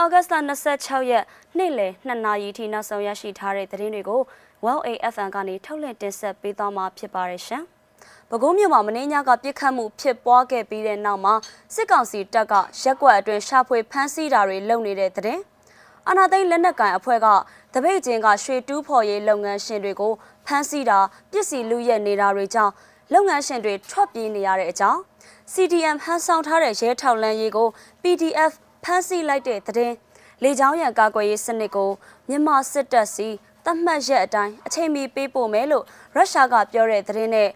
ဩဂတ်စ်လ26ရက်နေ့လယ်2နာရီထိနောက်ဆုံးရရှိထားတဲ့သတင်းတွေကို WAFM ကနေထုတ်လွှင့်တင်ဆက်ပေးသွားမှာဖြစ်ပါတယ်ရှင်။ပဲခူးမြို့မှာမင်းညကပြစ်ခတ်မှုဖြစ်ပွားခဲ့ပြီးတဲ့နောက်မှာစစ်ကောင်စီတပ်ကရက်ကွက်အတွင်းရှာဖွေဖမ်းဆီးတာတွေလုပ်နေတဲ့သတင်း။အနာသိန်းလက်နက်ကန်အဖွဲ့ကတပိတ်ချင်းကရွှေတူးဖော်ရေးလုပ်ငန်းရှင်တွေကိုဖမ်းဆီးတာပစ္စည်းလူရက်နေတာတွေကြောင့်လုပ်ငန်းရှင်တွေထွက်ပြေးနေရတဲ့အကြောင်း CDM ဟန်ဆောင်ထားတဲ့ရဲထောက်လန်းရေးကို PDF ဖမ်းဆီးလိုက်တဲ့တဲ့လေကြောင်းရန်ကာကွယ်ရေးစနစ်ကိုမြန်မာစစ်တပ်စီသတ်မှတ်ရက်အတိုင်းအချိန်မီပေးပို့မယ်လို့ရုရှားကပြောတဲ့သတင်းနဲ့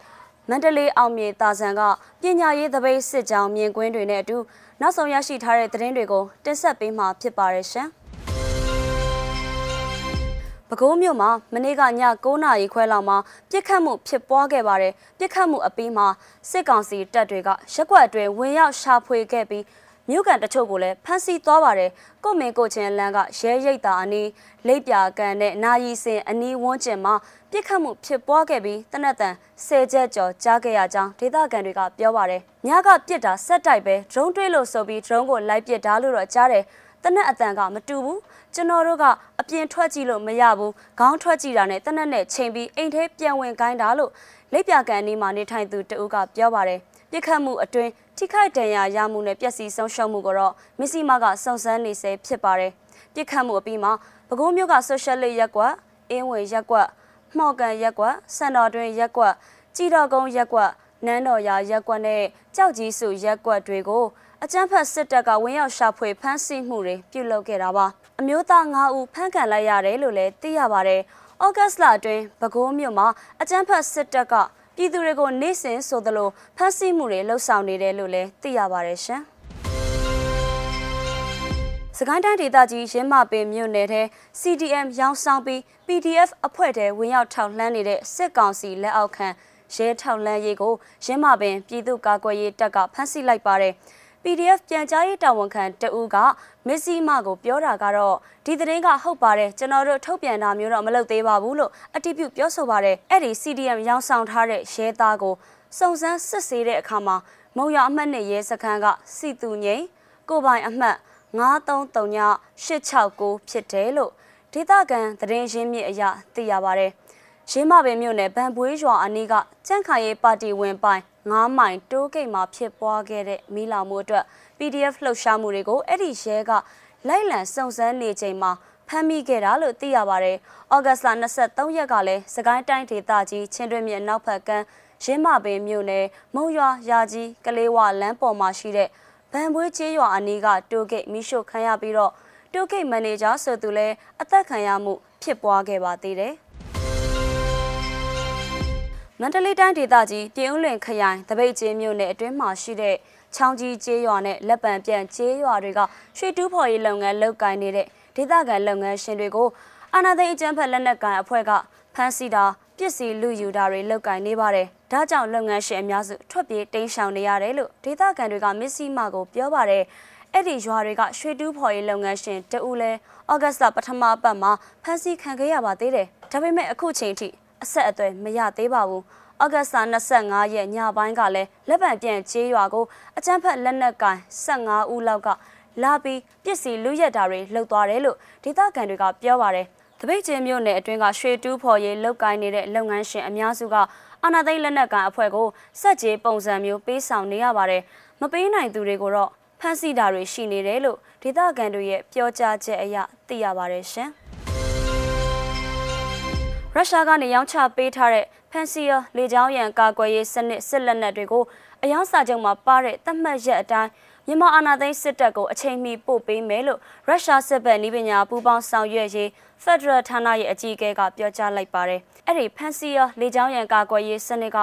မန္တလေးအောင်မြေတာဆန်ကပညာရေးသပိတ်စစ်ကြောင်းမြင်ကွင်းတွေနဲ့အတူနောက်ဆုံးရရှိထားတဲ့သတင်းတွေကိုတင်ဆက်ပေးမှာဖြစ်ပါရရှင်။ပဲခူးမြို့မှာမနေ့ကည9နာရီခွဲလောက်မှာပြစ်ခတ်မှုဖြစ်ပွားခဲ့ပါတယ်ပြစ်ခတ်မှုအပြီးမှာစစ်ကောင်စီတပ်တွေကရက်ကွက်အတွင်းဝင်ရောက်ရှာဖွေခဲ့ပြီး မြို့ကန်တချို့ကိုလည်းဖမ်းဆီးသွားပါတယ်ကိုမင်းကိုချင်းလန်းကရဲရိတ်တာအနီးလိပ်ပြာကန်နဲ့နာယီစင်အနီးဝန်းကျင်မှာပြစ်ခတ်မှုဖြစ်ပွားခဲ့ပြီးတနက်တန်ဆယ်ချက်ကျော်ကြားခဲ့ရကြောင်းဒေသခံတွေကပြောပါတယ်ညကပြစ်တာဆက်တိုက်ပဲဒရုန်းတွေးလို့ဆိုပြီးဒရုန်းကိုလိုက်ပစ်တာလို့တော့ကြားတယ်တနက်အတန်ကမတူဘူးကျွန်တော်တို့ကအပြင်ထွက်ကြည့်လို့မရဘူးခေါင်းထွက်ကြည့်တာနဲ့တနက်နဲ့ချိန်ပြီးအိမ်ထဲပြန်ဝင်ခိုင်းတာလို့လက်ပြကန်ဒီမှာနေထိုင်သူတဦးကပြောပါတယ် ပြစ်ခတ်မှုအတွင်းထိခိုက်ဒဏ်ရာရမှုနဲ့ပျက်စီးဆုံးရှုံးမှုကိုတော့မစ္စည်းမကစုံစမ်းနေဆဲဖြစ်ပါတယ်ပြစ်ခတ်မှုအပြီးမှာပဲခူးမြို့ကဆိုရှယ်လစ်ရက်ကွက်အင်းဝင်ရက်ကွက်မှော်ကန်ရက်ကွက်စံတော်တွင်ရက်ကွက်ကြည်တော်ကုန်းရက်ကွက်နန်းတော်ရာရက်ကွက်နဲ့ကြောက်ကြီးစုရက်ကွက်တွေကိုအကြမ်းဖက်စစ်တပ်ကဝင်ရောက်ရှာဖွေဖမ်းဆီးမှုတွေပြုလုပ်ခဲ့တာပါအမျိုးသား9ဦးဖမ်းခံလိုက်ရတယ်လို့လည်းသိရပါတယ်ဩဂတ်စ်လအတွင်းပဲခူးမြို့မှာအကြမ်းဖက်စစ်တပ်က ပြည်သူတွေကိုနေ့စဉ်ဆိုသလိုဖမ်းဆီးမှုတွေလှုပ်ဆောင်နေတယ်လို့လည်းသိရပါတယ်ရှင်စကိုင်းတိုင်းဒေသကြီးရင်းမပင်မြို့နယ်ထဲ CDM ရောင်းဆောင်ပြီး PDF အဖွဲ့ထဲဝင်ရောက်ထောက်လှမ်းနေတဲ့စစ်ကောင်စီလက်အောက်ခံရဲထောက်လှမ်းရေးကိုရင်းမပင်ပြည်သူ့ကာကွယ်ရေးတပ်ကဖမ်းဆီးလိုက်ပါတယ်။ PDF ပြန်ကြားရေးတာဝန်ခံတဦးကမစ္စည်းမကိုပြောတာကတော့ဒီသတင်းကဟုတ်ပါတယ်ကျွန်တော်တို့ထုတ်ပြန်တာမျိုးတော့မလုပ်သေးပါဘူးလို့အတိပြုပြောဆိုပါတယ်အဲ့ဒီ CDM ရောင်းဆောင်ထားတဲ့ရဲသားကိုစုံစမ်းစစ်ဆေးတဲ့အခါမှာမုံရအမှတ်နဲ့ရဲစခန်းကစီတူငိမ့်ကိုပိုင်အမှတ်9339ဖြစ်တယ်လို့ဒေသခံသတင်းရင်းမြစ်အရသိရပါတယ်ရင်းမပင်မြို့နယ်ဗန်ပွေးရွာအနီးကကြန့်ခိုင်ရေးပါတီဝင်ပိုင် 9မိုင်တိုးဂိတ်မှာဖြစ်ပွားခဲ့တဲ့မီးလောင်မှုအတွက် PDF လှုပ်ရှားမှုတွေကိုအဲ့ဒီရဲကလိုက်လံစုံစမ်းနေချိန်မှာဖမ်းမိခဲ့တာလို့သိရပါတယ်။ဩဂတ်စ်လ23ရက်ကလည်းစကိုင်းတိုင်းဒေသကြီးချင်းတွင်းမြစ်နောက်ဖက်ကမ်းရင်းမပင်မြို့နယ်မုံရွာရာကြီးကလေးဝလမ်းပေါ်မှာရှိတဲ့ဗန်ပွေးချေးရွာအနီးကတိုးဂိတ်မိရှုခံရပြီးတော့တိုးဂိတ်မန်နေဂျာဆိုသူလည်းအသက်ခံရမှုဖြစ်ပွားခဲ့ပါသေးတယ်။ မန္တလေးတိုင်းဒေသကြီးပြည်ဦးလွင်ခရိုင်တပိတ်ကျေးမြို့နယ်အတွင်းမှာရှိတဲ့ချောင်းကြီးကျေးရွာနဲ့လက်ပံပြန့်ကျေးရွာတွေကရွှေတူးဖော်ရေးလုပ်ငန်းလုပ်ကိုင်နေတဲ့ဒေသခံလုပ်ငန်းရှင်တွေကိုအာဏာသိမ်းအကြမ်းဖက်လက်နက်ကိုင်အဖွဲ့ကဖမ်းဆီးတာပစ္စည်းလူယူတာတွေလုပ်ကိုင်နေပါတယ်။ဒါကြောင့်လုပ်ငန်းရှင်အများစုထွက်ပြေးတိမ်းရှောင်နေရတယ်လို့ဒေသခံတွေကမစ္စည်းမကိုပြောပါတယ်။အဲ့ဒီရွာတွေကရွှေတူးဖော်ရေးလုပ်ငန်းရှင်တဦးလဲဩဂတ်စ်လပထမပတ်မှာဖမ်းဆီးခံခဲ့ရပါသေးတယ်။ဒါပေမဲ့အခုချိန်ထိ အဆက်အသွယ်မရသေးပါဘူး။ဩဂတ်စ်25ရက်ညပိုင်းကလည်းလက်ပံပြန့်ကျေးရွာကိုအကြမ်းဖက်လက်နက်ကင်15ဦးလောက်ကလာပြီးပစ္စည်းလူရက်တာတွေလှုပ်သွားတယ်လို့ဒေသခံတွေကပြောပါတယ်။တပိတ်ချင်းမြို့နယ်အတွင်းကရွှေတူးဖော်ရေးလုပ်ကိုင်းနေတဲ့လုပ်ငန်းရှင်အများစုကအာဏာသိမ်းလက်နက်ကန်အဖွဲ့ကိုစက်ကြီးပုံစံမျိုးပေးဆောင်နေရပါတယ်။မပေးနိုင်သူတွေကိုတော့ဖမ်းဆီးတာတွေရှိနေတယ်လို့ဒေသခံတွေရဲ့ပြောကြားချက်အရသိရပါတယ်ရှင်။ ရုရှားကနေရောင်းချပေးထားတဲ့ဖန်စီယာလေကြောင်းရန်ကာကွယ်ရေးစနစ်စစ်လက်နက်တွေကိုအယောင်စာချုပ်မှာပါတဲ့သတ်မှတ်ရက်အတိုင်းမြန်မာအာဏာသိမ်းစစ်တပ်ကိုအချိန်မီပို့ပေးမယ်လို့ရုရှားစစ်ဘက်နည်းပညာပူးပေါင်းဆောင်ရွက်ရေးဖက်ဒရယ်ဌာနရဲ့အကြီးအကဲကပြောကြားလိုက်ပါတယ်။အဲ့ဒီဖန်စီယာလေကြောင်းရန်ကာကွယ်ရေးစနစ်က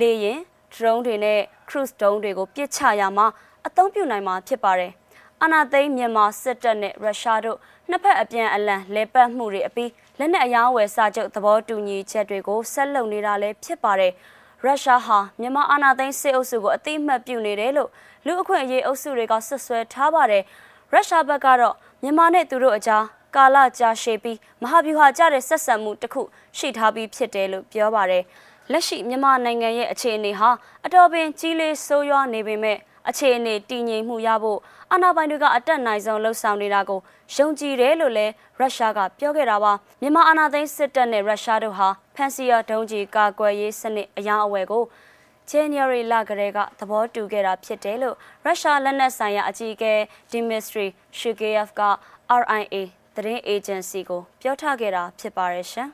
လေယာဉ် drone တွေနဲ့ cruise drone တွေကိုပစ်ချရမှာအသုံးပြုနိုင်မှာဖြစ်ပါတယ်။ အာဏာသိမ်းမြန်မာစစ်တပ်နဲ့ရုရှားတို့နှစ်ဖက်အပြန်အလှန်လဲပတ်မှုတွေအပြီးလက်နက်အယောင်းဝယ်စာချုပ်သဘောတူညီချက်တွေကိုဆက်လုပ်နေတာလည်းဖြစ်ပါတယ်။ရုရှားဟာမြန်မာအာဏာသိမ်းစစ်အုပ်စုကိုအသိမှတ်ပြုနေတယ်လို့လူအခွင့်အရေးအုပ်စုတွေကဆွဆွဲထားပါတယ်။ရုရှားဘက်ကတော့မြန်မာနဲ့သူတို့အကြားကာလကြာရှည်ပြီးမဟာဗျူဟာကျတဲ့ဆက်ဆံမှုတစ်ခုရှိထားပြီးဖြစ်တယ်လို့ပြောပါတယ်။လက်ရှိမြန်မာနိုင်ငံရဲ့အခြေအနေဟာအတော်ပင်ကြီးလေးဆိုးရွားနေပေမဲ့ အခြေအနေတည်ငြိမ်မှုရဖို့အာဏာပိုင်တွေကအတက်နိုင်ဆုံးလှုံ့ဆော်နေတာကိုယုံကြည်တယ်လို့လည်းရုရှားကပြောခဲ့တာပါမြန်မာအာဏာသိမ်းစစ်တပ်နဲ့ရုရှားတို့ဟာဖန်စီယာဒုံးကြီးကာကွယ်ရေးစနစ်အရာအဝယ်ကို January လကလေးကသဘောတူခဲ့တာဖြစ်တယ်လို့ရုရှားလက်နက်ဆိုင်ရာအကြီးအကဲ Dmitry Shugayev က RIA သတင်းအေဂျင်စီကိုပြောထားခဲ့တာဖြစ်ပါရဲ့ရှင်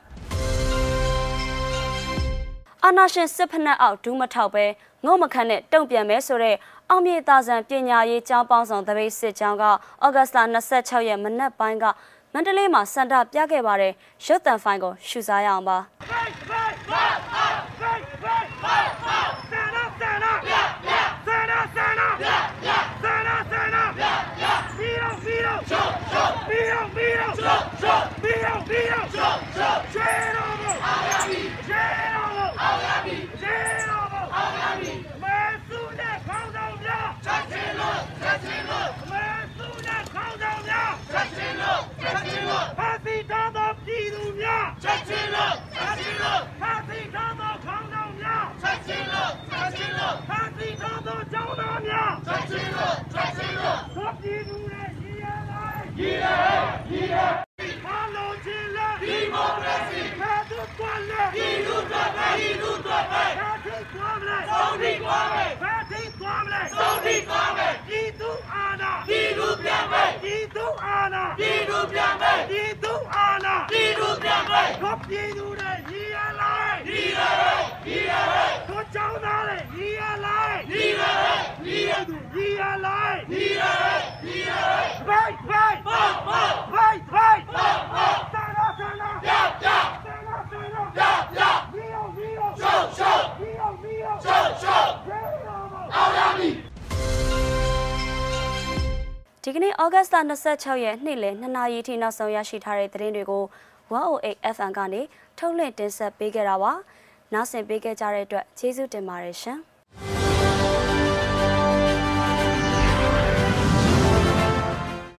အာနာရှင်စစ်ဖက်နှက်အောက်ဒူးမထောက်ပဲငုံမခန့်နဲ့တုံ့ပြန်မဲဆိုတဲ့အောင်မြေသာဆန်ပညာရေးကျောင်းပေါင်းဆောင်တပိတ်စစ်ကျောင်းကဩဂတ်စ်လ26ရက်မနက်ပိုင်းကမန္တလေးမှာစန္ဒပြခဲ့ပါတယ်ရုပ်တံဖိုင်ကိုရှုစားရအောင်ပါ ချက်ချင်းလို့ချက်ချင်းလို့ဖာစီတော်သောခေါင်းဆောင်များချက်ချင်းလို့ချက်ချင်းလို့ဖာစီတော်သောကျောင်းသားများချက်ချင်းလို့ချက်ချင်းလို့သောပြည်သူရဲ့ရည်ရလိုက်ရည်ရရည်ရဘာလို့ချင်လဲဒီမိုကရေစီဖာ သူကွာလဲဒီလူတော်ပဲဒီလူတော်ပဲဖာသူကွာမလဲသုံးဒီကွာမယ်ဖာသူကွာမလဲသုံးဒီကွာမယ်ပြည်သူအာဏာပြည်သူပြန်မယ်ပြည်သူအာဏာပြည်သူပြန်မယ်ပြည်သူအာဏာပြည်သူပြန်မယ်သောပြည်သူရဲ့ရည်ရလိုက်ရည်ရရည်ရသောကျောင်းသားရဲ့ရည်ရလိုက်ရည်ရရည်ရသူရည်ရလိုက်ရည်ရရည်ရဘိုက်ဘိုက်ဘောဘောဘိုက်ဘိုက်ဘောဘောဆန္ဒဆန္ဒ ဩဂတ်စ်လ26ရက်နေ့လယ်2နာရီထိနောက်ဆုံးရရှိထားတဲ့သတင်းတွေကို108 FM ကနေထုတ်လွှင့်တင်ဆက်ပေးခဲ့တာပါ။နားဆင်ပေးခဲ့ကြတဲ့အတွက်ကျေးဇူးတင်ပါတယ်ရှင်။